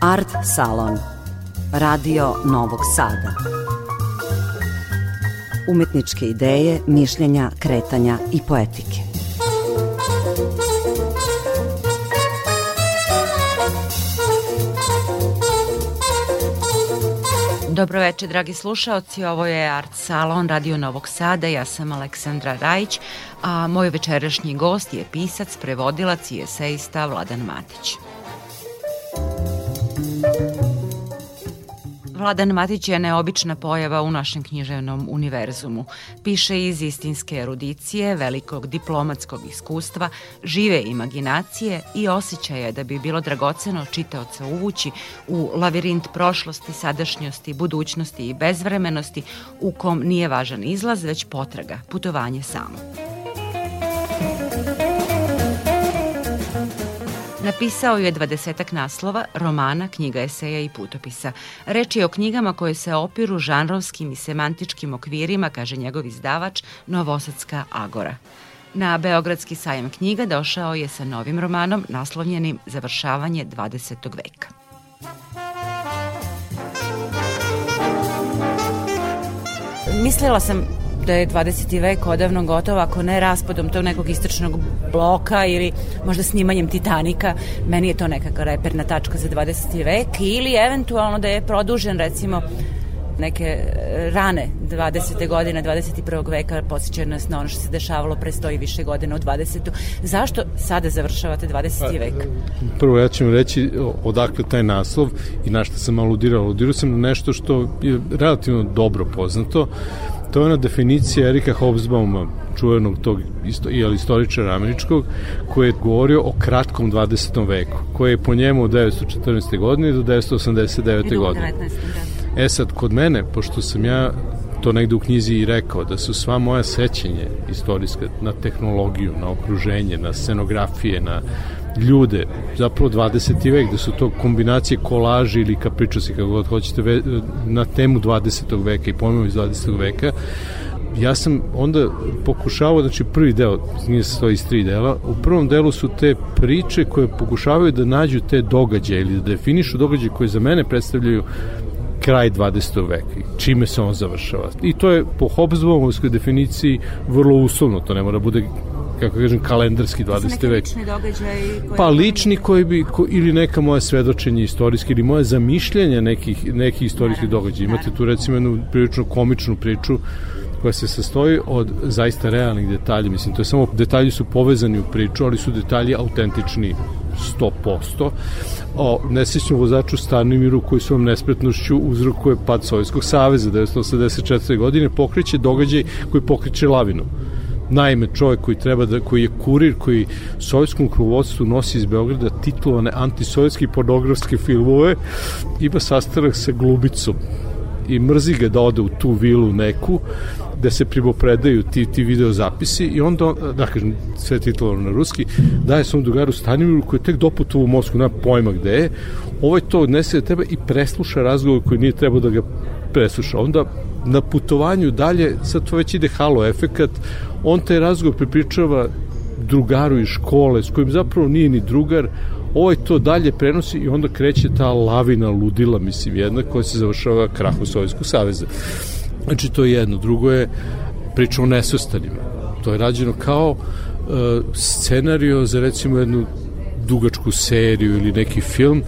Art Salon. Radio Novog Sada. Umetničke ideje, mišljenja, kretanja i poetike. Dobroveče, dragi slušaoci, ovo je Art Salon Radio Novog Sada, ja sam Aleksandra Rajić, a moj večerašnji gost je pisac, prevodilac i esejista Vladan Matić. Vladan Matić je neobična pojava u našem književnom univerzumu. Piše iz istinske erudicije, velikog diplomatskog iskustva, žive imaginacije i osjećaja da bi bilo dragoceno čitaoca uvući u lavirint prošlosti, sadašnjosti, budućnosti i bezvremenosti u kom nije važan izlaz, već potraga, putovanje samo. Napisao je dvadesetak naslova, romana, knjiga eseja i putopisa. Reč je o knjigama koje se opiru žanrovskim i semantičkim okvirima, kaže njegov izdavač, Novosadska Agora. Na Beogradski sajam knjiga došao je sa novim romanom naslovljenim Završavanje 20. veka. Mislila sam da je 20. vek odavno gotov, ako ne raspadom tog nekog istočnog bloka ili možda snimanjem Titanika, meni je to nekakva reperna tačka za 20. vek ili eventualno da je produžen recimo neke e, rane 20. godine 21. veka posjećaju nas na ono što se dešavalo pre 100 i više godina u 20. Zašto sada završavate 20. Pa, vek? Prvo ja ću reći odakle taj naslov i na što sam aludirao. Aludirao sam na nešto što je relativno dobro poznato To je ona definicija Erika Hobsbauma, čuvenog tog isto, jel, istoričara američkog, koji je govorio o kratkom 20. veku, koji je po njemu od 1914. godine do 1989. godine. Da. E sad, kod mene, pošto sam ja to negde u knjizi i rekao, da su sva moja sećenje istorijska na tehnologiju, na okruženje, na scenografije, na ljude, zapravo 20. vek, da su to kombinacije kolaži ili kapričosi, kako god hoćete, na temu 20. veka i pojmova iz 20. veka, ja sam onda pokušavao, znači prvi deo, nije se to iz tri dela, u prvom delu su te priče koje pokušavaju da nađu te događaje ili da definišu događaje koje za mene predstavljaju kraj 20. veka čime se on završava. I to je po Hobbesbaumovskoj definiciji vrlo uslovno, to ne mora bude kako kažem, kalendarski 20. vek. lični događaj? Pa lični koji bi, ko, ili neka moja svedočenja istorijske, ili moje zamišljanja nekih, nekih istorijskih događaja. Imate tu recimo jednu prilično komičnu priču koja se sastoji od zaista realnih detalja. Mislim, to je samo, detalji su povezani u priču, ali su detalji autentični 100%. O nesrećnom vozaču Stanimiru koji vam nespretnošću uzrokuje pad Sovjetskog saveza 1984. godine pokreće događaj koji pokreće lavinu Naime, čovjek koji treba da, koji je kurir, koji sovjetskom kruvodstvu nosi iz Beograda titulovane antisovjetske pornografske filmove, ima sastanak sa glubicom i mrzi ga da ode u tu vilu neku gde se primopredaju ti, ti video zapisi i onda, da kažem, sve titulovano na ruski, daje svom drugaru Stanimiru koji je tek doputovo u Moskvu, nema pojma gde je, ovaj to odnese da tebe i presluša razgovor koji nije trebao da ga presluša. Onda na putovanju dalje, sad to već ide halo efekat, on taj razgovor pripričava drugaru iz škole, s kojim zapravo nije ni drugar, ovaj to dalje prenosi i onda kreće ta lavina ludila, mislim, jedna koja se završava krahu Sovjetskog saveza. Znači, to je jedno. Drugo je priča o nesvrstanima. To je rađeno kao uh, scenario za recimo jednu dugačku seriju ili neki film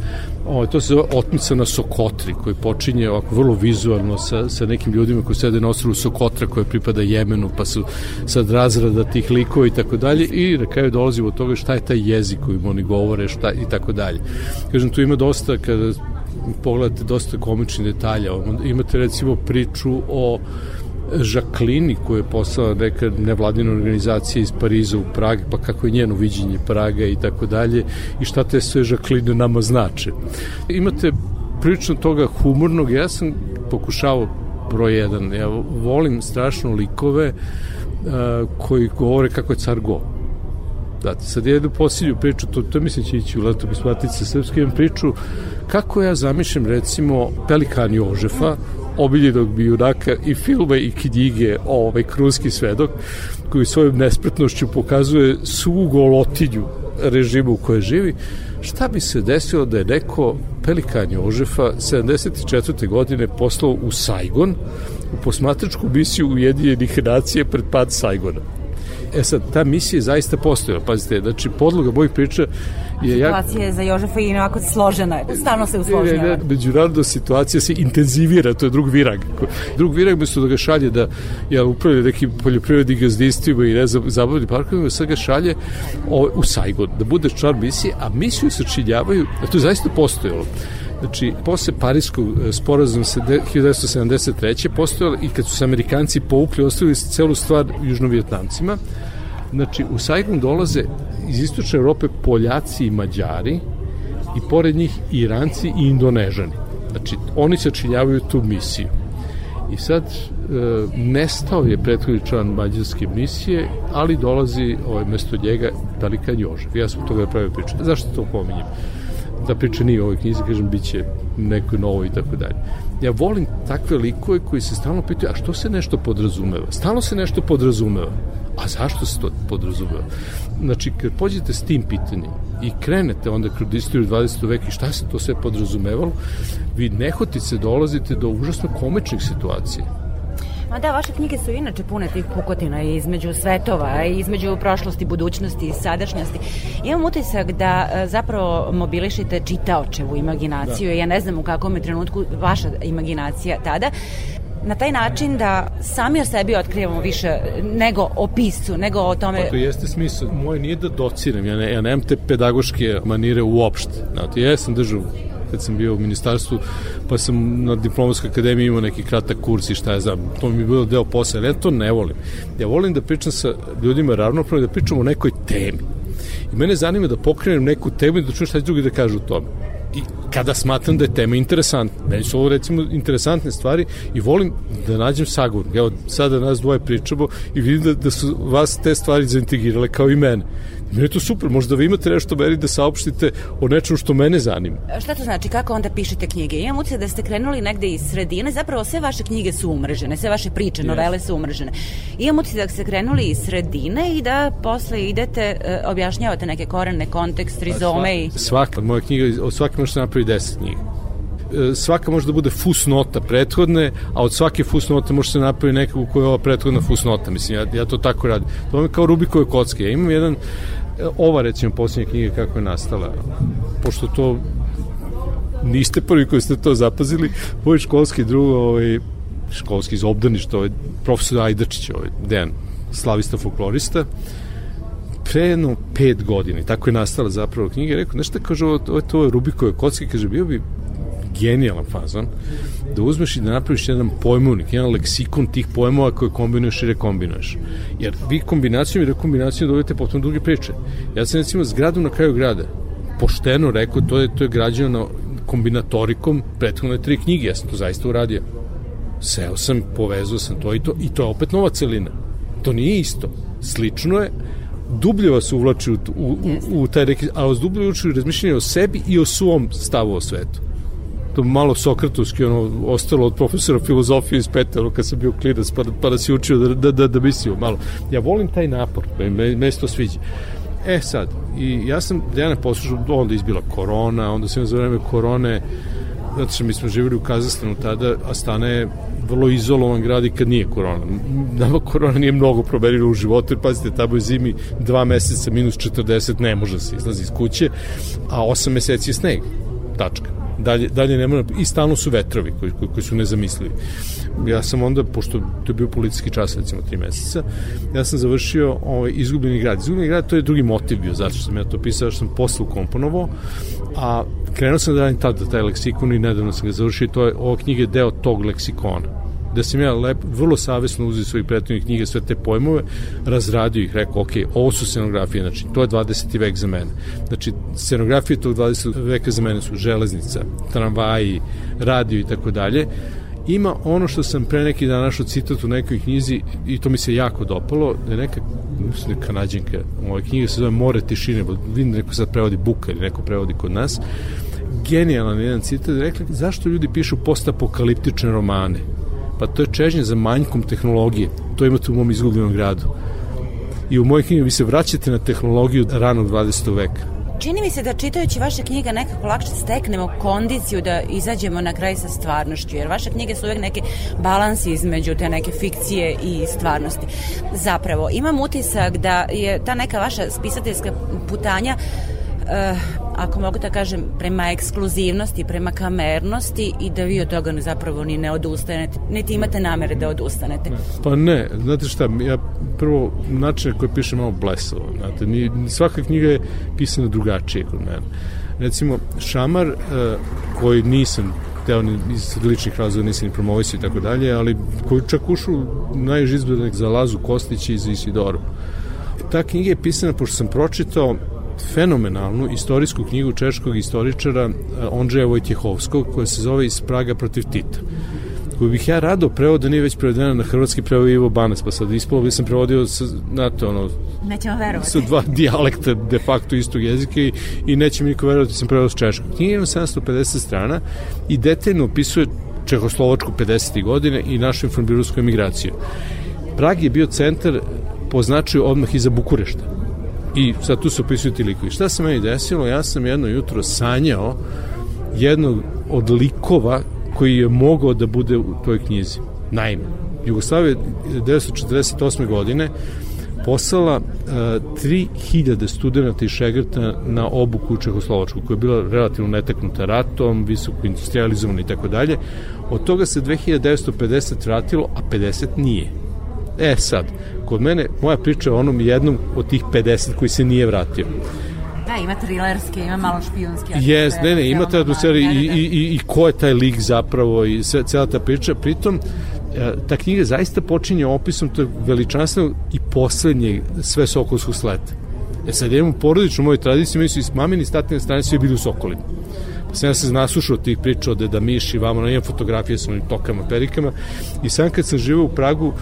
O, to se zove Otmica na Sokotri, koji počinje ovako vrlo vizualno sa, sa nekim ljudima koji sede na ostrovu Sokotra koje pripada Jemenu, pa su sad razrada tih likova i tako dalje i na kraju dolazimo od toga šta je taj jezik kojim oni govore šta, i tako dalje. Kažem, tu ima dosta, kada pogledate dosta komičnih detalja, imate recimo priču o Žaklini koja je poslala neka nevladina organizacija iz Pariza u Prag, pa kako je njeno viđenje Praga i tako dalje i šta te sve Žakline nama znače. Imate prilično toga humornog, ja sam pokušavao broj jedan, ja volim strašno likove uh, koji govore kako je car go. Da, sad jednu posljednju priču, to, to mislim će ići u letopis Matice Srpske, imam priču kako ja zamišljam recimo Pelikan Jožefa, obiljenog bi junaka i filme i knjige ovaj krunski svedok koji svojom nespretnošću pokazuje svu golotinju režimu u kojoj živi šta bi se desilo da je neko Pelikan Jožefa 74. godine poslao u Saigon u posmatračku misiju Ujedinjenih nacije pred pad Saigona. E sad, ta misija je zaista postojala, pazite, znači podloga mojih priča je. Situacija je za Jožefa i onako složena, stalno se usložnjava. Ne, ne, međunarodna situacija se intenzivira, to je drug virag. Drug virag mesto da ga šalje da ja, upravlja nekim poljoprivrednim gazdinstvima i ne znam, zabavnim parkovima, sad ga šalje o, u Saigon, da bude član misije, a misiju sačinjavaju, a to je zaista postojalo. Znači, posle Parijskog e, sporazuma 1973. postojalo i kad su se Amerikanci povukli, ostavili celu stvar južnovjetnamcima, Znači, u Saigon dolaze iz istočne Europe Poljaci i Mađari i pored njih Iranci i Indonežani. Znači, oni se činjavaju tu misiju. I sad e, nestao je prethodni član mađarske misije, ali dolazi ovaj, mesto njega Dalikan Jožev. Ja sam toga pravio priču. Zašto to pominjem? Da priča nije u ovoj knjizi, kažem, bit će neko novo i tako dalje. Ja volim takve likove koji se stalno pitaju, a što se nešto podrazumeva? Stalno se nešto podrazumeva. A zašto se to podrazumeva? Znači, kad pođete s tim pitanjem i krenete onda kroz istoriju 20. veka i šta se to sve podrazumevalo, vi nehotice dolazite do užasno komičnih situacija. Ma da, vaše knjige su inače pune tih pukotina između svetova, između prošlosti, budućnosti i sadašnjosti. Imam utisak da e, zapravo mobilišite čitaočevu imaginaciju. Da. Ja ne znam u kakvom je trenutku vaša imaginacija tada na taj način da sami o sebi otkrivamo više nego o piscu, nego o tome... Pa to jeste smisao. Moje nije da dociram, ja, ne, ja nemam te pedagoške manire uopšte. Znate, ja sam držao kad sam bio u ministarstvu, pa sam na diplomatskoj akademiji imao neki kratak kurs i šta je znam, to mi je bilo deo posla, ja to ne volim. Ja volim da pričam sa ljudima ravnopravno, da pričam o nekoj temi. I mene zanima da pokrenem neku temu i da čujem šta drugi da kažu o tome i kada smatram da je tema interesantna. Meni su ovo recimo interesantne stvari i volim da nađem sagovornik. Evo, sada nas dvoje pričamo i vidim da, da su vas te stvari zaintegrirale kao i mene. Meni je to super, možda vi imate nešto meni da saopštite o nečemu što mene zanima. Šta to znači, kako onda pišete knjige? Imam utjeca da ste krenuli negde iz sredine, zapravo sve vaše knjige su umrežene, sve vaše priče, novele su umrežene. Imam utjeca da ste krenuli iz sredine i da posle idete, uh, objašnjavate neke korene, kontekst, rizome i... Svaka, moja knjiga, od svake možete napraviti deset knjiga e, svaka može da bude fusnota prethodne, a od svake fusnote može se napraviti neka u kojoj je ova prethodna fusnota. Mislim, ja, ja to tako radim. To je kao Rubikove kocke. Ja imam jedan ova recimo posljednja knjiga kako je nastala pošto to niste prvi koji ste to zapazili moj školski drug ovaj, školski iz obdaništa ovaj, profesor Ajdačić ovaj, Dejan slavista folklorista pre jedno pet godina tako je nastala zapravo knjiga rekao, nešto kaže, ovo, ovo, to je Rubikove kocke kaže, bio bi genijalan fazon da uzmeš i da napraviš jedan pojmovnik, jedan leksikon tih pojmova koje kombinuješ i rekombinuješ. Jer vi kombinacijom i rekombinacijom dobijete potom druge priče. Ja sam recimo zgradu na kraju grada pošteno rekao, to je, to je građeno na kombinatorikom prethodne tri knjige, ja sam to zaista uradio. Seo sam, povezao sam to i to, i to je opet nova celina. To nije isto. Slično je, dublje vas uvlači u, u, u, u taj reki, a vas dublje razmišljanje o sebi i o svom stavu o svetu to malo sokratovski ono, ostalo od profesora filozofije iz Petera kad sam bio klinac pa, pa da si učio da, da, da, da mislio malo. Ja volim taj napor, me, me se to sviđa. E sad, i ja sam Dejana poslušao, onda izbila korona, onda sam za vreme korone, zato što mi smo živjeli u Kazastanu tada, a Stana je vrlo izolovan grad i kad nije korona. Nama korona nije mnogo promenila u životu, jer pazite, tamo je zimi dva meseca minus 40, ne može se izlazi iz kuće, a osam meseci je sneg. Tačka dalje, dalje ne mora, i stalno su vetrovi koji, koji, koji su nezamislivi. Ja sam onda, pošto to je bio policijski čas, recimo tri meseca, ja sam završio ovaj, izgubljeni grad. Izgubljeni grad, to je drugi motiv bio, zato što sam ja to pisao, što sam posle ukomponovao, a krenuo sam da radim tada taj leksikon i nedavno sam ga završio i to je, ova knjiga je deo tog leksikona da sam ja lep, vrlo savjesno uzio svojih prethodnih knjiga, sve te pojmove, razradio ih, rekao, ok, ovo su scenografije, znači, to je 20. vek za mene. Znači, scenografije tog 20. veka za mene su železnica, tramvaji, radio i tako dalje. Ima ono što sam pre neki dan našao citat u nekoj knjizi i to mi se jako dopalo, da je neka, da kanadjenka, ova knjiga se zove More tišine, vidim da neko sad prevodi Buka ili neko prevodi kod nas, genijalan jedan citat, da rekla, zašto ljudi pišu postapokaliptične romane? Pa to je čežnje za manjkom tehnologije. To imate u mom izgubljenom gradu. I u mojoj knjigi vi se vraćate na tehnologiju ranog 20. veka. čini mi se da čitajući vaše knjige nekako lakše steknemo kondiciju da izađemo na kraj sa stvarnošću, jer vaše knjige su uvek neke balansi između te neke fikcije i stvarnosti. Zapravo, imam utisak da je ta neka vaša spisateljska putanja uh, ako mogu da kažem, prema ekskluzivnosti, prema kamernosti i da vi od toga zapravo ni ne odustanete, niti imate namere da odustanete. Pa ne, znate šta, ja prvo način koji pišem malo blesavo, znate, ni, svaka knjiga je pisana drugačije kod mene. Recimo, Šamar, uh, koji nisam teo ni iz ličnih razloga nisam ni promovisio i tako dalje, ali koji čak ušu najžizbedak za Lazu Kostić i za Isidoru. Ta knjiga je pisana, pošto sam pročitao fenomenalnu istorijsku knjigu češkog istoričara eh, Ondřeja Vojtjehovskog koja se zove Iz Praga protiv Tita koju bih ja rado preveo da nije već prevedena na hrvatski preveo Ivo Banac, pa sad ispalo bi sam prevodio sa, znate, ono, Nećemo verovati. Sa dva dijalekta de facto istog jezika i, i neće mi niko verovati da sam preveo s češkog. Knjiga ima 750 strana i detaljno opisuje Čehoslovačku 50. godine i našu informbirusku emigraciju. Prag je bio centar po značaju odmah iza Bukurešta I sad tu se opisuju ti likovi. Šta se meni desilo? Ja sam jedno jutro sanjao jednog od likova koji je mogao da bude u toj knjizi. Naime, Jugoslavija 1948. godine poslala uh, e, 3000 studenta iz Šegrta na obuku u Čehoslovačku, koja je bila relativno neteknuta ratom, visoko industrializovana i tako dalje. Od toga se 2950 vratilo, a 50 nije. E sad, kod mene, moja priča je onom jednom od tih 50 koji se nije vratio. Da, ima trilerske, ima malo špijunske. Jes, ne, ne, ima ta atmosfera i, i, i, i ko je taj lik zapravo i sve, cela ta priča. Pritom, e, ta knjiga zaista počinje opisom tog veličanstvenog i poslednjeg sve Sokolskog sleta. E sad, ja imam porodičnu moju tradiciju, mi su iz mamini statine strane svi bili u Sokolima. Pa sam ja se naslušao tih priča od Deda i vamo, na imam fotografije sa onim tokama, perikama i sam kad sam živeo u Pragu,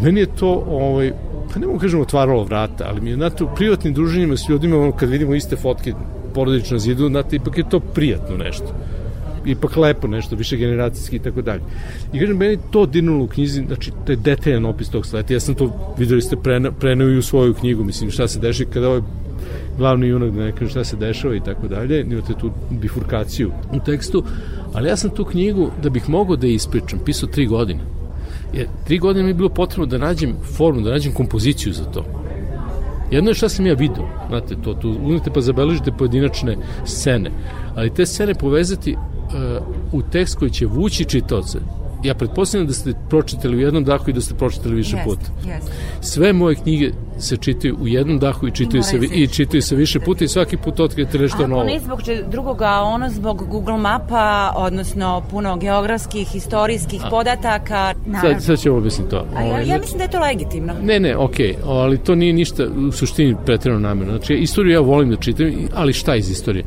meni je to, ovaj, pa ne mogu kažem otvaralo vrata, ali mi je, znate, u privatnim druženjima s ljudima, ono, kad vidimo iste fotke porodično zidu, znate, ipak je to prijatno nešto ipak lepo nešto, više generacijski i tako dalje. I kažem, meni to dirnulo u knjizi, znači, to je detaljan opis tog sleta. Ja sam to, videli ste, preneo i u svoju knjigu, mislim, šta se dešava kada ovaj glavni junak da ne kaže šta se dešava i tako dalje, imate tu bifurkaciju u tekstu, ali ja sam tu knjigu, da bih mogao da je ispričam, pisao tri godine. Jer tri godine mi je bilo potrebno da nađem formu, da nađem kompoziciju za to. Jedno je šta sam ja vidio, znate, to tu uzmete pa zabeležite pojedinačne scene, ali te scene povezati uh, u tekst koji će vući čitaoce, ja pretpostavljam da ste pročitali u jednom dahu i da ste pročitali više yes, puta. Yes. Sve moje knjige se čitaju u jednom dahu i čitaju se i čitaju se više puta i svaki put otkrijete nešto novo. Ako ne zbog drugoga, ono zbog Google mapa, odnosno puno geografskih, istorijskih A. podataka. Sad, sad ćemo objasniti to. A ja, ja ovaj, mislim da je to legitimno. Ne, ne, okej, okay, ali to nije ništa u suštini pretredno namjerno. Znači, istoriju ja volim da čitam, ali šta iz istorije?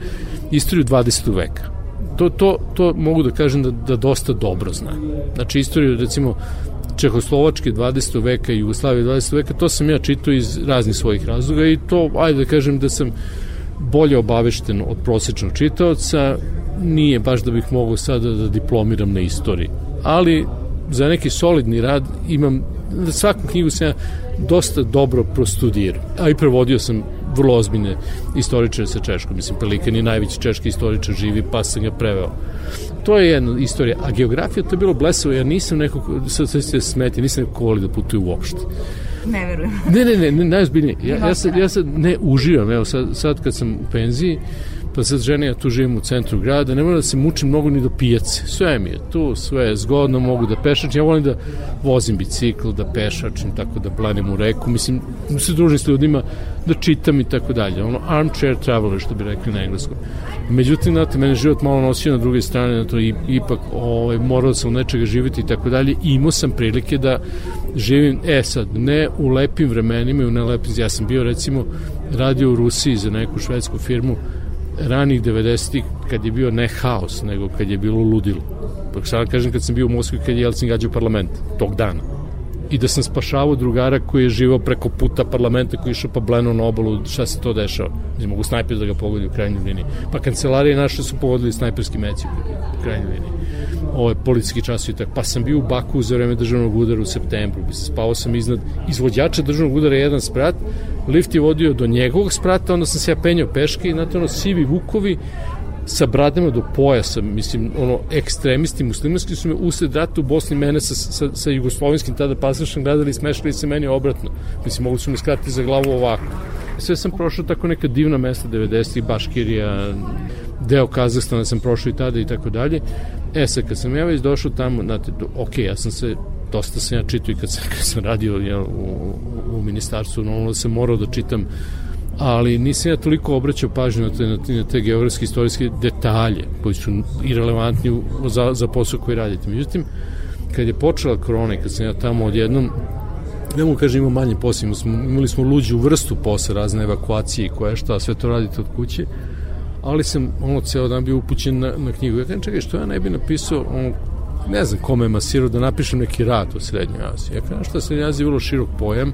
Istoriju 20. veka to, to, to mogu da kažem da, da dosta dobro zna. Znači, istoriju, recimo, Čehoslovačke 20. veka i Jugoslavije 20. veka, to sam ja čitao iz raznih svojih razloga i to, ajde da kažem da sam bolje obavešten od prosečnog čitaoca, nije baš da bih mogao sada da diplomiram na istoriji. Ali za neki solidni rad imam, svaku knjigu sam ja dosta dobro prostudirao. A i prevodio sam vrlo ozbiljne istoričare sa Češkom. Mislim, Pelikan je najveći češki istoričar živi, pa sam ga preveo. To je jedna istorija. A geografija to je bilo blesavo. Ja nisam neko, sad se smeti, nisam neko voli da putuje uopšte. Ne verujem. Ne, ne, ne, ne najozbiljnije. Ja, ja, sad, ja sad ne uživam, evo sad, sad kad sam u penziji, pa sad žene, ja tu živim u centru grada, ne moram da se mučim mnogo ni do pijace. Sve mi je tu, sve je zgodno, mogu da pešačim. Ja volim da vozim bicikl, da pešačim, tako da planem u reku. Mislim, da se družim s ljudima, da čitam i tako dalje. Ono, armchair traveler, što bi rekli na engleskom. Međutim, znate, mene život malo nosio na druge strane, na to i, ipak ovaj, morao sam u nečega živjeti i tako dalje. Imao sam prilike da živim, e sad, ne u lepim vremenima i u nelepim, ja sam bio recimo radio u Rusiji za neku švedsku firmu ranih 90-ih kad je bio ne haos, nego kad je bilo ludilo. Pa sad kažem kad sam bio u Moskvi kad je Jelcin gađao parlament, tog dana. I da sam spašavao drugara koji je živao preko puta parlamenta koji je išao pa bleno na obalu šta se to dešava ne mogu snajper da ga pogodi u krajnjoj liniji pa kancelarije naše su pogodili snajperski meci u krajnjoj liniji ovaj policijski čas i tako. Pa sam bio u Baku za vreme državnog udara u septembru. Spao sam iznad izvođača državnog udara jedan sprat, lift je vodio do njegovog sprata, onda sam se ja penjao peške i na to ono sivi vukovi sa bradama do pojasa, mislim, ono, ekstremisti muslimanski su me usled rata u Bosni mene sa, sa, sa jugoslovenskim tada pasašem gledali i smeškali se meni obratno. Mislim, mogli su me skratiti za glavu ovako. Sve sam prošao tako neka divna mesta 90-ih, Baškirija, deo Kazahstana sam prošao i tada i tako dalje. E sad, kad sam ja već došao tamo, znate, ok, ja sam se dosta sam ja čitao i kad sam, kad sam radio ja, u, u ministarstvu, normalno da sam morao da čitam ali nisam ja toliko obraćao pažnju na te, na te, na te geografske istorijske detalje koji su irelevantni za, za posao koji radite. Međutim, kad je počela korona i kad sam ja tamo odjednom ne mogu kažem imamo manje posla, imali smo, luđu vrstu posla, razne evakuacije i koje šta, sve to radite od kuće, ali sam ono ceo dan bio upućen na, na knjigu. Ja kažem, čekaj, što ja ne bi napisao ono, ne znam kome je masirao da napišem neki rad o Srednjoj Aziji. Ja kažem, što Srednja Azija je vrlo širok pojam,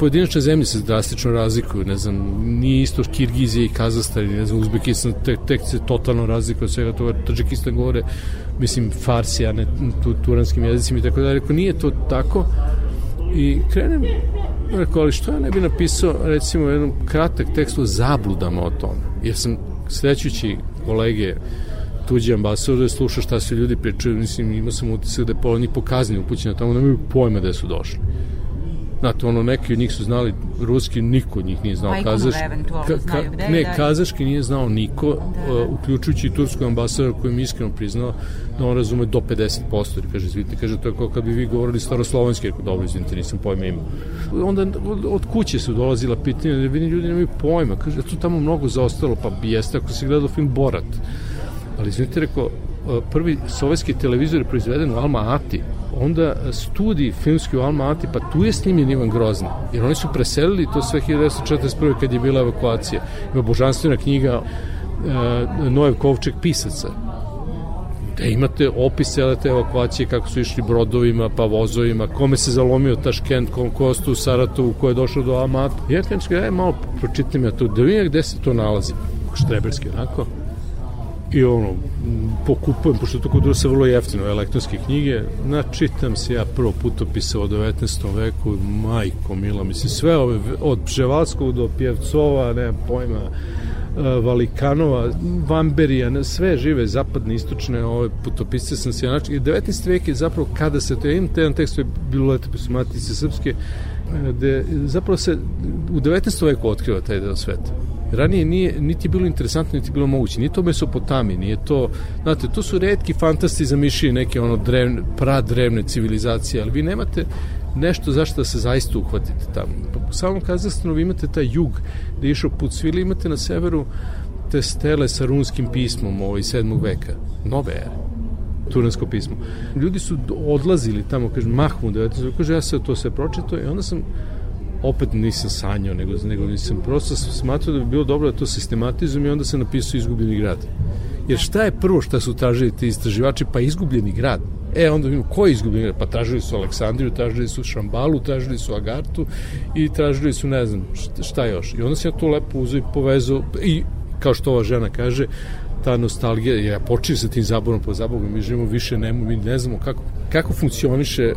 pojedinačne zemlje se drastično razlikuju, ne znam, nije isto Kirgizija i Kazastan, ne znam, Uzbekistan tek, tek se totalno razlikuje od svega toga, Tadžikistan govore, mislim, farsi, a ne tu, turanskim jezicima i tako da, rekao, nije to tako i krenem, rekao, ali što ja ne bi napisao, recimo, jedan kratak tekst o zabludama o tome, jer sam slećući kolege tuđe ambasadore, sluša šta se ljudi pričaju, mislim, imao sam utisak da je pola njih pokazni upućeni tamo, nemaju pojma da su došli. Znate, ono, neki od njih su znali ruski, niko od njih nije znao kazaški. Ka, ka, gde, ne, da. kazaški nije znao niko, da, da. Uh, uključujući i tursku ambasadora koji mi iskreno priznao da on razume do 50%, jer kaže, izvite, kaže, to je kao kad bi vi govorili staroslovenski, jer dobro, izvite, nisam pojma ima. Onda od, od kuće su dolazila pitanja, da vidim ljudi nemaju pojma, kaže, da tu tamo mnogo zaostalo, pa jeste ako se gledao film Borat. Ali, izvite, rekao, uh, prvi sovjetski televizor je proizveden u Alma Ati, onda studij filmski u Alma Ati, pa tu je snimljen Ivan Grozni, jer oni su preselili to sve 1941. kad je bila evakuacija. Ima božanstvena knjiga e, Nojev Kovček pisaca, gde imate opis cele te evakuacije, kako su išli brodovima, pa vozovima, kome se zalomio Taškent, kom kostu u Saratovu, ko je došao do Almat. Ja kažem, malo pročitam ja to, da vidim gde se to nalazi. Štreberski, onako i ono, pokupujem, pošto to kod se vrlo jeftino, elektronske knjige, načitam se ja prvo putopisa o 19. veku, majko mila, mislim, sve ove, od Pževalskog do Pjevcova, nemam pojma, e, Valikanova, Vamberija, sve žive zapadne, istočne ove putopisce sam se ja I 19. vek je zapravo kada se to, ja imam jedan tekst, to je bilo letopis Matice Srpske, e, gde zapravo se u 19. veku otkriva taj deo sveta ranije nije, niti bilo interesantno, niti bilo moguće. Nije to Mesopotami, nije to, znate, to su redki fantasti za mišljenje neke ono drevne, pradrevne civilizacije, ali vi nemate nešto zašto da se zaista uhvatite tamo. U samom Kazahstanu vi imate taj jug gde je išao put svili, imate na severu te stele sa runskim pismom ovaj, 7. veka, nove ere turansko pismo. Ljudi su odlazili tamo, kaže, Mahmud, kaže, ja sam to sve pročito i onda sam opet nisam sanjao, nego, nego nisam prosto smatrao da bi bilo dobro da to sistematizujem i onda se napisao izgubljeni grad. Jer šta je prvo šta su tražili ti istraživači? Pa izgubljeni grad. E, onda vidimo, ko je izgubljeni grad? Pa tražili su Aleksandriju, tražili su Šambalu, tražili su Agartu i tražili su, ne znam, šta, još. I onda sam ja to lepo uzeo i povezao i, kao što ova žena kaže, ta nostalgija, ja počeo sa tim zaborom po zabogom, mi živimo više, nemo, mi ne znamo kako, kako funkcioniše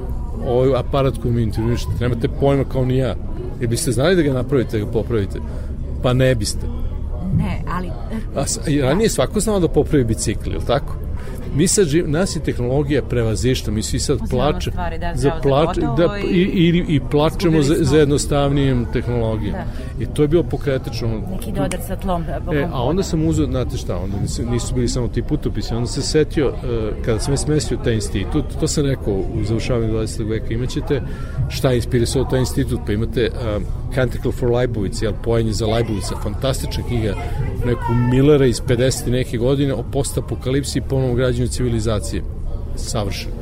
ovaj aparat koji mi intervjušete. Nemate pojma kao ni ja. Jer biste znali da ga napravite, da ga popravite? Pa ne biste. Ne, ali... A, ranije svako znao da popravi bicikl, ili tako? Mi sad živ, nas je tehnologija prevazišta, mi svi sad plače, stvari, da, za plače, da, i, i, i plačemo za, za jednostavnijim tehnologijom. Da. I to je bilo pokretačno. Neki dodar sa tlom. Da, e, a onda sam uzeo, znate šta, onda nisu, nisu bili samo ti putopisi, onda se setio, uh, kada sam je smestio taj institut, to sam rekao u završavanju 20. veka, imaćete šta je inspirisao taj institut, pa imate uh, Canticle for Lajbovic, jel, pojenje za Lajbovica, fantastična knjiga, neku Millera iz 50. neke godine o postapokalipsi i ponovnom građanju civilizacije. Savršeno.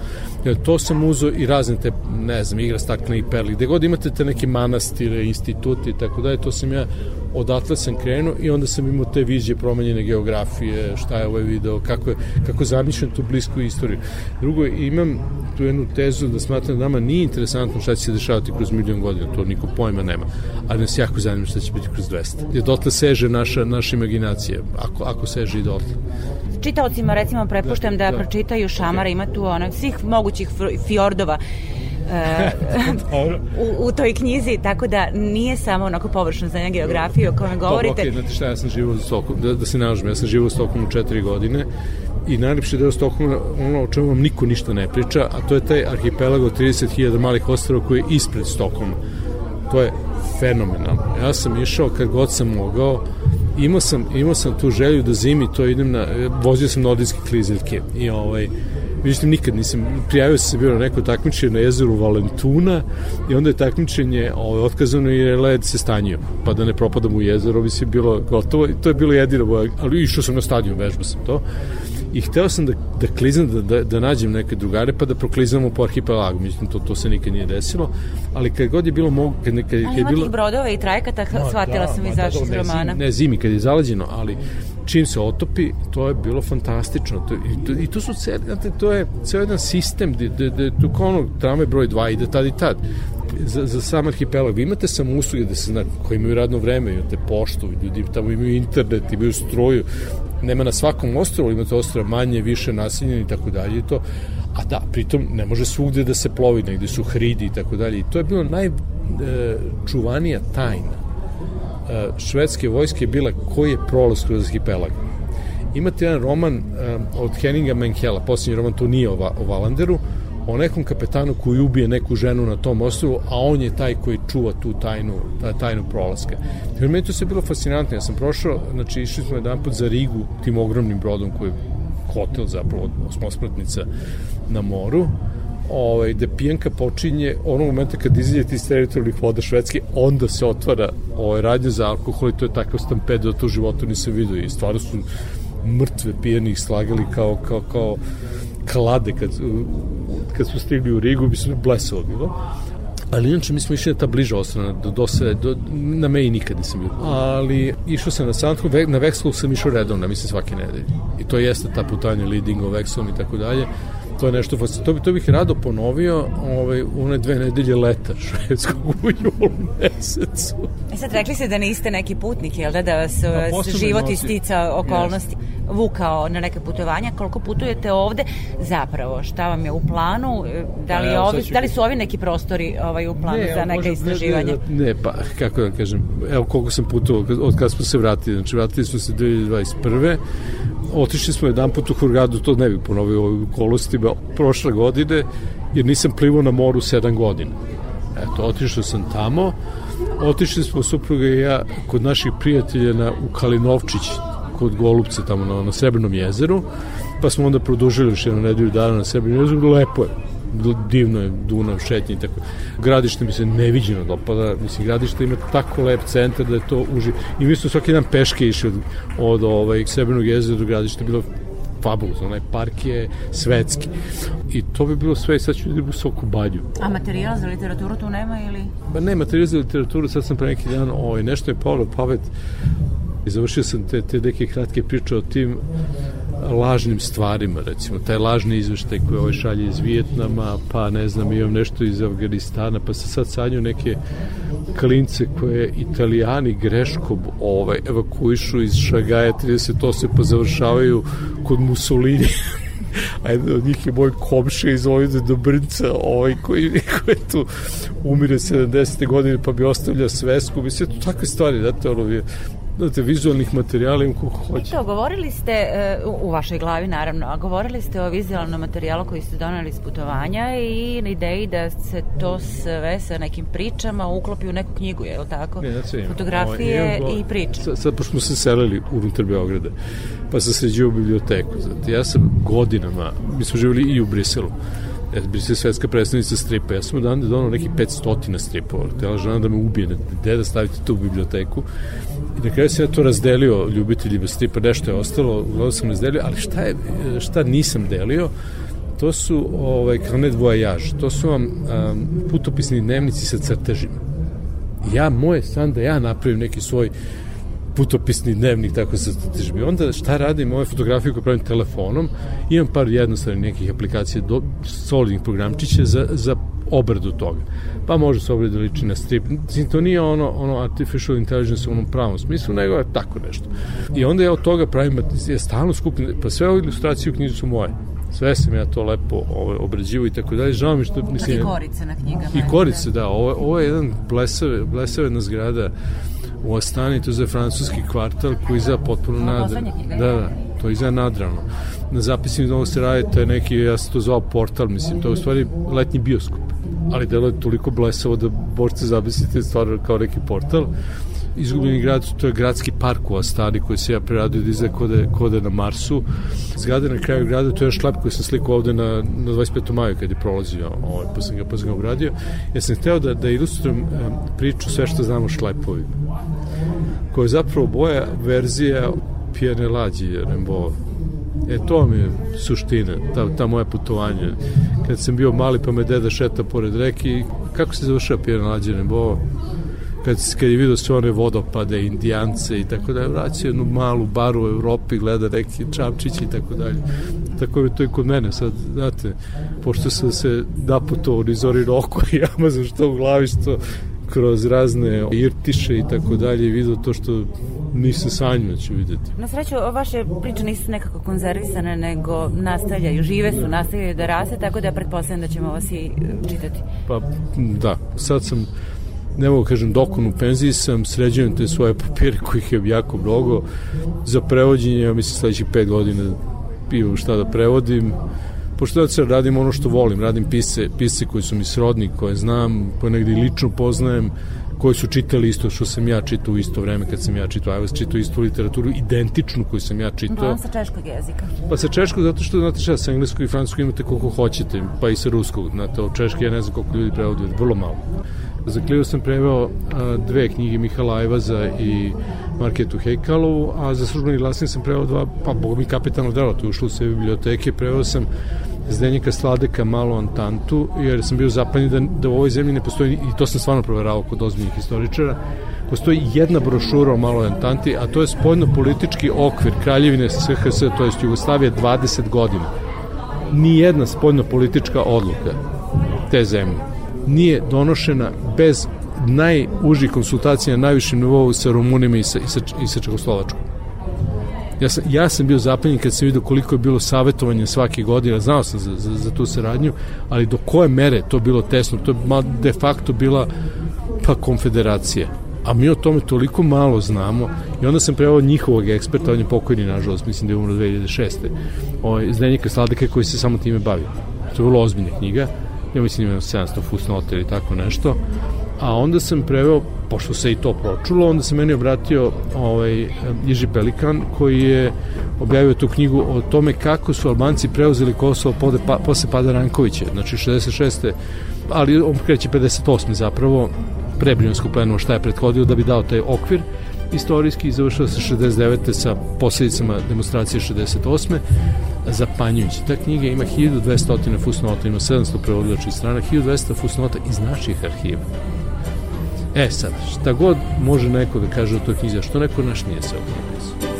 To sam uzeo i razne te, ne znam, igra stakne i perli. Gde god imate te neke manastire, instituti i tako dalje, to sam ja odatle sam krenuo i onda sam imao te vizije promenjene geografije, šta je ovaj video, kako je, kako zamišljam tu blisku istoriju. Drugo, imam tu jednu tezu da smatram da nama nije interesantno šta će se dešavati kroz milion godina, to niko pojma nema, ali nas jako zanima šta će biti kroz 200. Jer dotle seže naša, naša imaginacija, ako, ako seže i dotle čitaocima recimo prepuštam da, da, da pročitaju Šamara, okay. ima tu ona, svih mogućih fjordova u, u toj knjizi, tako da nije samo onako površno znanje geografije o kome govorite. Dobro, ok, znate šta, ja sam živao u Stokholmu, da, da se nažem, ja sam živao u Stokholmu četiri godine i najlepši deo Stokholma, ono o čemu vam niko ništa ne priča, a to je taj arhipelag od 30.000 malih ostrava koji je ispred Stokholma. To je fenomenalno. Ja sam išao kad god sam mogao, imao sam, imao sam tu želju da zimi to idem na, vozio sam nordijske klizeljke i ovaj, Međutim, nikad nisam, prijavio sam se bio na neko takmičenje na jezeru Valentuna i onda je takmičenje ovaj, otkazano i je led se stanjio, pa da ne propadam u jezero, bi se bilo gotovo to je bilo jedino, ali išao sam na stadion, vežbao sam to i hteo sam da, da klizam, da, da, da nađem neke drugare pa da proklizamo po arhipelagu, mislim to, to se nikad nije desilo, ali kad god je bilo mogu, kad, kad, kad ali je bilo... tih brodova i trajekata, no, shvatila da, sam iz vaših da, romana. Ne, zimi kad je zalađeno, ali čim se otopi, to je bilo fantastično. To, i, to, I to su, znate, to je ceo jedan sistem gde, gde, gde tu kao ono trame broj 2 ide tad i tad. Za, za sam arhipelag, vi imate samo usluge da se zna, koji imaju radno vreme, imate poštu, ljudi tamo imaju internet, imaju struju, nema na svakom ostrovu, imate ostrova manje, više naseljene i tako dalje i to, a da, pritom ne može svugde da se plovi, negde su hridi i tako dalje. I to je bilo najčuvanija e, tajna e, švedske vojske bila koji je prolaz kroz arhipelag. Imate jedan roman e, od Henninga Menkela, posljednji roman, to nije o, o Valanderu, o nekom kapetanu koji ubije neku ženu na tom ostrovu, a on je taj koji čuva tu tajnu, ta, tajnu prolaska. Jer meni to se bilo fascinantno. Ja sam prošao, znači išli smo jedan put za Rigu tim ogromnim brodom koji je hotel zapravo osmosmrtnica na moru ovaj, da pijanka počinje onog momenta kad izađete iz teritorijalnih voda Švedske, onda se otvara ovaj, radnje za alkohol i to je takav stamped da to u životu nisam vidio i stvarno su mrtve pijenih slagali kao, kao, kao klade kad, kad smo stigli u Rigu, bi se blesalo bilo. Ali inače mi smo išli na ta bliža ostrana, do, do, se, do, na Meji nikad nisam bio. Ali išao sam na Santku, na Vexlu sam išao redovno, mislim svake nedelje. I to jeste ta putanja leading o Vexlom i tako dalje to je nešto to, to bih rado ponovio ovaj, one dve nedelje leta švedskog u julu mesecu. E sad rekli ste da niste neki putnik, jel da, da vas pa, život istica okolnosti yes. vukao na neke putovanja, koliko putujete ovde zapravo, šta vam je u planu, da li, pa, ovi, ću... da li su ovi neki prostori ovaj, u planu ne, za neke istraživanja? Ne, ne, pa kako da kažem, evo koliko sam putovao od kada smo se vratili, znači vratili smo se 2021 otišli smo jedan put u Hurgadu, to ne bih ponovio u kolostima, prošle godine, jer nisam plivao na moru 7 godina. Eto, otišao sam tamo, otišli smo supruga i ja kod naših prijatelja na, u Kalinovčić, kod Golubca, tamo na, na Srebrnom jezeru, pa smo onda produžili još jednu nedelju dana na Srebrnom jezeru, lepo je, divno je Dunav, šetnje i tako. Gradište mi se neviđeno dopada, mislim, gradište ima tako lep centar da je to uži. I mi smo svaki dan peške išli od, od ovaj, Srebrnog jezera do gradišta, bilo fabulozno, onaj park je svetski. I to bi bilo sve, sad ću da u Soku Balju. A materijal za literaturu tu nema ili? Ba ne, materijal za literaturu, sad sam pre neki dan, ovaj, nešto je Paolo Pavet i završio sam te, te neke kratke priče o tim lažnim stvarima, recimo, taj lažni izveštaj koji ovaj šalje iz Vijetnama, pa ne znam, imam nešto iz Afganistana, pa se sad sanju neke klince koje italijani greškom ovaj, evakuišu iz Šagaja 38 pa završavaju kod Mussolini a jedan od njih je moj komšija iz Vojvode Dobrnca, ovaj koji, koji tu umire 70. godine pa bi ostavlja svesku, mislim, to takve stvari, znate, ono, znate, vizualnih materijala im kako hoće. To, govorili ste, e, u vašoj glavi naravno, a govorili ste o vizualnom materijalu koji ste doneli iz putovanja i na ideji da se to sve sa nekim pričama uklopi u neku knjigu, je li tako? Ne, znači, Fotografije o, i priče. Sad, sad pošto smo se selili unutar Beograda, pa sam sređio u biblioteku. Znate, ja sam godinama, mi smo živjeli i u Briselu, Sam svetska predstavnica stripa. Ja sam u dan donao neki 500 stripova. Tela žena da me ubije, gde da stavite to u biblioteku. I na kraju sam ja to razdelio ljubiteljima stripa, nešto je ostalo, uglavnom sam razdelio, ali šta, je, šta nisam delio, to su ovaj, Carnet Voyage, to su vam um, putopisni dnevnici sa crtežima. Ja, moje san da ja napravim neki svoj putopisni dnevnik tako sa crtežima. Onda šta radim, ove fotografije koje pravim telefonom, imam par jednostavnih nekih aplikacija, do, solidnih programčića za, za obradu toga. Pa može se obradu da liči na strip. Mislim, to nije ono, ono artificial intelligence u onom pravom smislu, nego je tako nešto. I onda ja od toga pravim, ja stalno skupim, pa sve ove ilustracije u knjizu su moje sve sam ja to lepo ovaj, obrađivo i tako dalje. Žao mi što... Mislim, I korice na knjigama. I korice, da. Ovo, ovo je jedan blesave, blesavena zgrada u Astani, to je francuski kvartal koji izgleda potpuno nadrano. Da, da, to izgleda nadrano. Na zapisnim ovo se radi, to je neki, ja sam to zvao portal, mislim, to je u stvari letnji bioskop. Ali delo je toliko blesavo da možete zamisliti stvar kao neki portal izgubljeni grad, to je gradski park u Astani koji se ja preradio da izgleda kode, kode na Marsu. Zgrada na kraju grada, to je šlep koji sam slikao ovde na, na 25. maju kad je prolazio, ovaj, pa sam ga, pa sam ga uradio. Ja sam hteo da, da ilustrujem priču sve što znamo o šlepovima koja je zapravo boja verzija pijene lađi Rembo. E, to mi je suština, ta, ta moja putovanja. Kad sam bio mali pa me deda šeta pored reki, kako se završava pijena lađi Rembo? Kad, kad je vidio sve one vodopade, indijance i tako dalje, vraća jednu malu baru u Evropi, gleda neki čamčići i tako dalje. Tako je to i kod mene sad, znate, pošto sam se naputovao niz Orinoco i Amazon što u glavi, što kroz razne irtiše i tako dalje vidio to što nisam sanjao da ću videti. Na sreću, vaše priče nisu nekako konzervisane, nego nastavljaju, žive su, nastavljaju da raste, tako da ja pretpostavljam da ćemo vas i čitati. Pa, da, sad sam ne mogu kažem dokon u penziji sam, sređujem te svoje papire kojih je jako mnogo za prevođenje, ja mislim sledećih pet godina imam šta da prevodim pošto ja sad radim ono što volim, radim pise, pise koji su mi srodni, koje znam, koje negde lično poznajem, koji su čitali isto što sam ja čitao u isto vreme kad sam ja čitao, a vas čitao istu literaturu identičnu koju sam ja čitao. Uglavnom sa češkog jezika. Pa sa češkog zato što znate šta, sa engleskog i francuskog imate koliko hoćete, pa i sa ruskog, znate, od češke ja ne znam koliko ljudi prevodi, vrlo malo. Za Klivu sam preveo dve knjige Mihala Ajvaza i Marketu Hejkalovu, a za službeni glasnik sam preveo dva, pa bog mi kapitalno delo, to je ušlo u sve biblioteke, preveo sam Zdenjika Sladeka malo Antantu, jer sam bio zapanjen da, da u ovoj zemlji ne postoji, i to sam stvarno proverao kod ozbiljnih historičara, postoji jedna brošura o maloj Antanti, a to je spoljno politički okvir Kraljevine SHS, to je Jugoslavije 20 godina. Nijedna spoljno politička odluka te zemlje nije donošena bez najužih konsultacija na najvišem nivou sa Rumunima i sa, i sa, i sa Čekoslovačkom. Ja sam, ja sam bio zapanjen kad sam vidio koliko je bilo savjetovanja svake godine, znao sam za, za, za tu saradnju, ali do koje mere to bilo tesno, to je de facto bila pa konfederacija. A mi o tome toliko malo znamo i onda sam prevao njihovog eksperta, on je pokojni nažalost, mislim da je umro 2006. Ovaj, Zdenjika Sladeka koji se samo time bavio. To je vrlo ozbiljna knjiga ja mislim imam 700 fusnota ili tako nešto, a onda sam preveo, pošto se i to pročulo, onda se meni obratio ovaj, Iži Pelikan koji je objavio tu knjigu o tome kako su Albanci preuzeli Kosovo pode, pa, posle pada Rankovića, znači 66. ali on kreće 58. zapravo, prebrijansko plenu šta je prethodio da bi dao taj okvir istorijski i završio se 69. sa posljedicama demonstracije 68 zapanjujući. Ta knjiga ima 1200 fusnota, ima 700 prevodilačih strana, 1200 fusnota iz naših arhiva. E sad, šta god može neko da kaže o toj knjizi, što neko naš nije se napisao.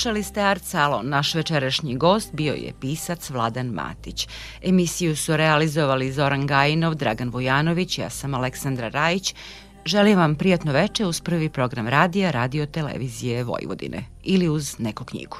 Slušali ste Art Salon. Naš večerašnji gost bio je pisac Vladan Matić. Emisiju su realizovali Zoran Gajinov, Dragan Vujanović, ja sam Aleksandra Rajić. Želim vam prijatno veče uz prvi program radija Radio Televizije Vojvodine ili uz neku knjigu.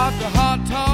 Heart to heart talks,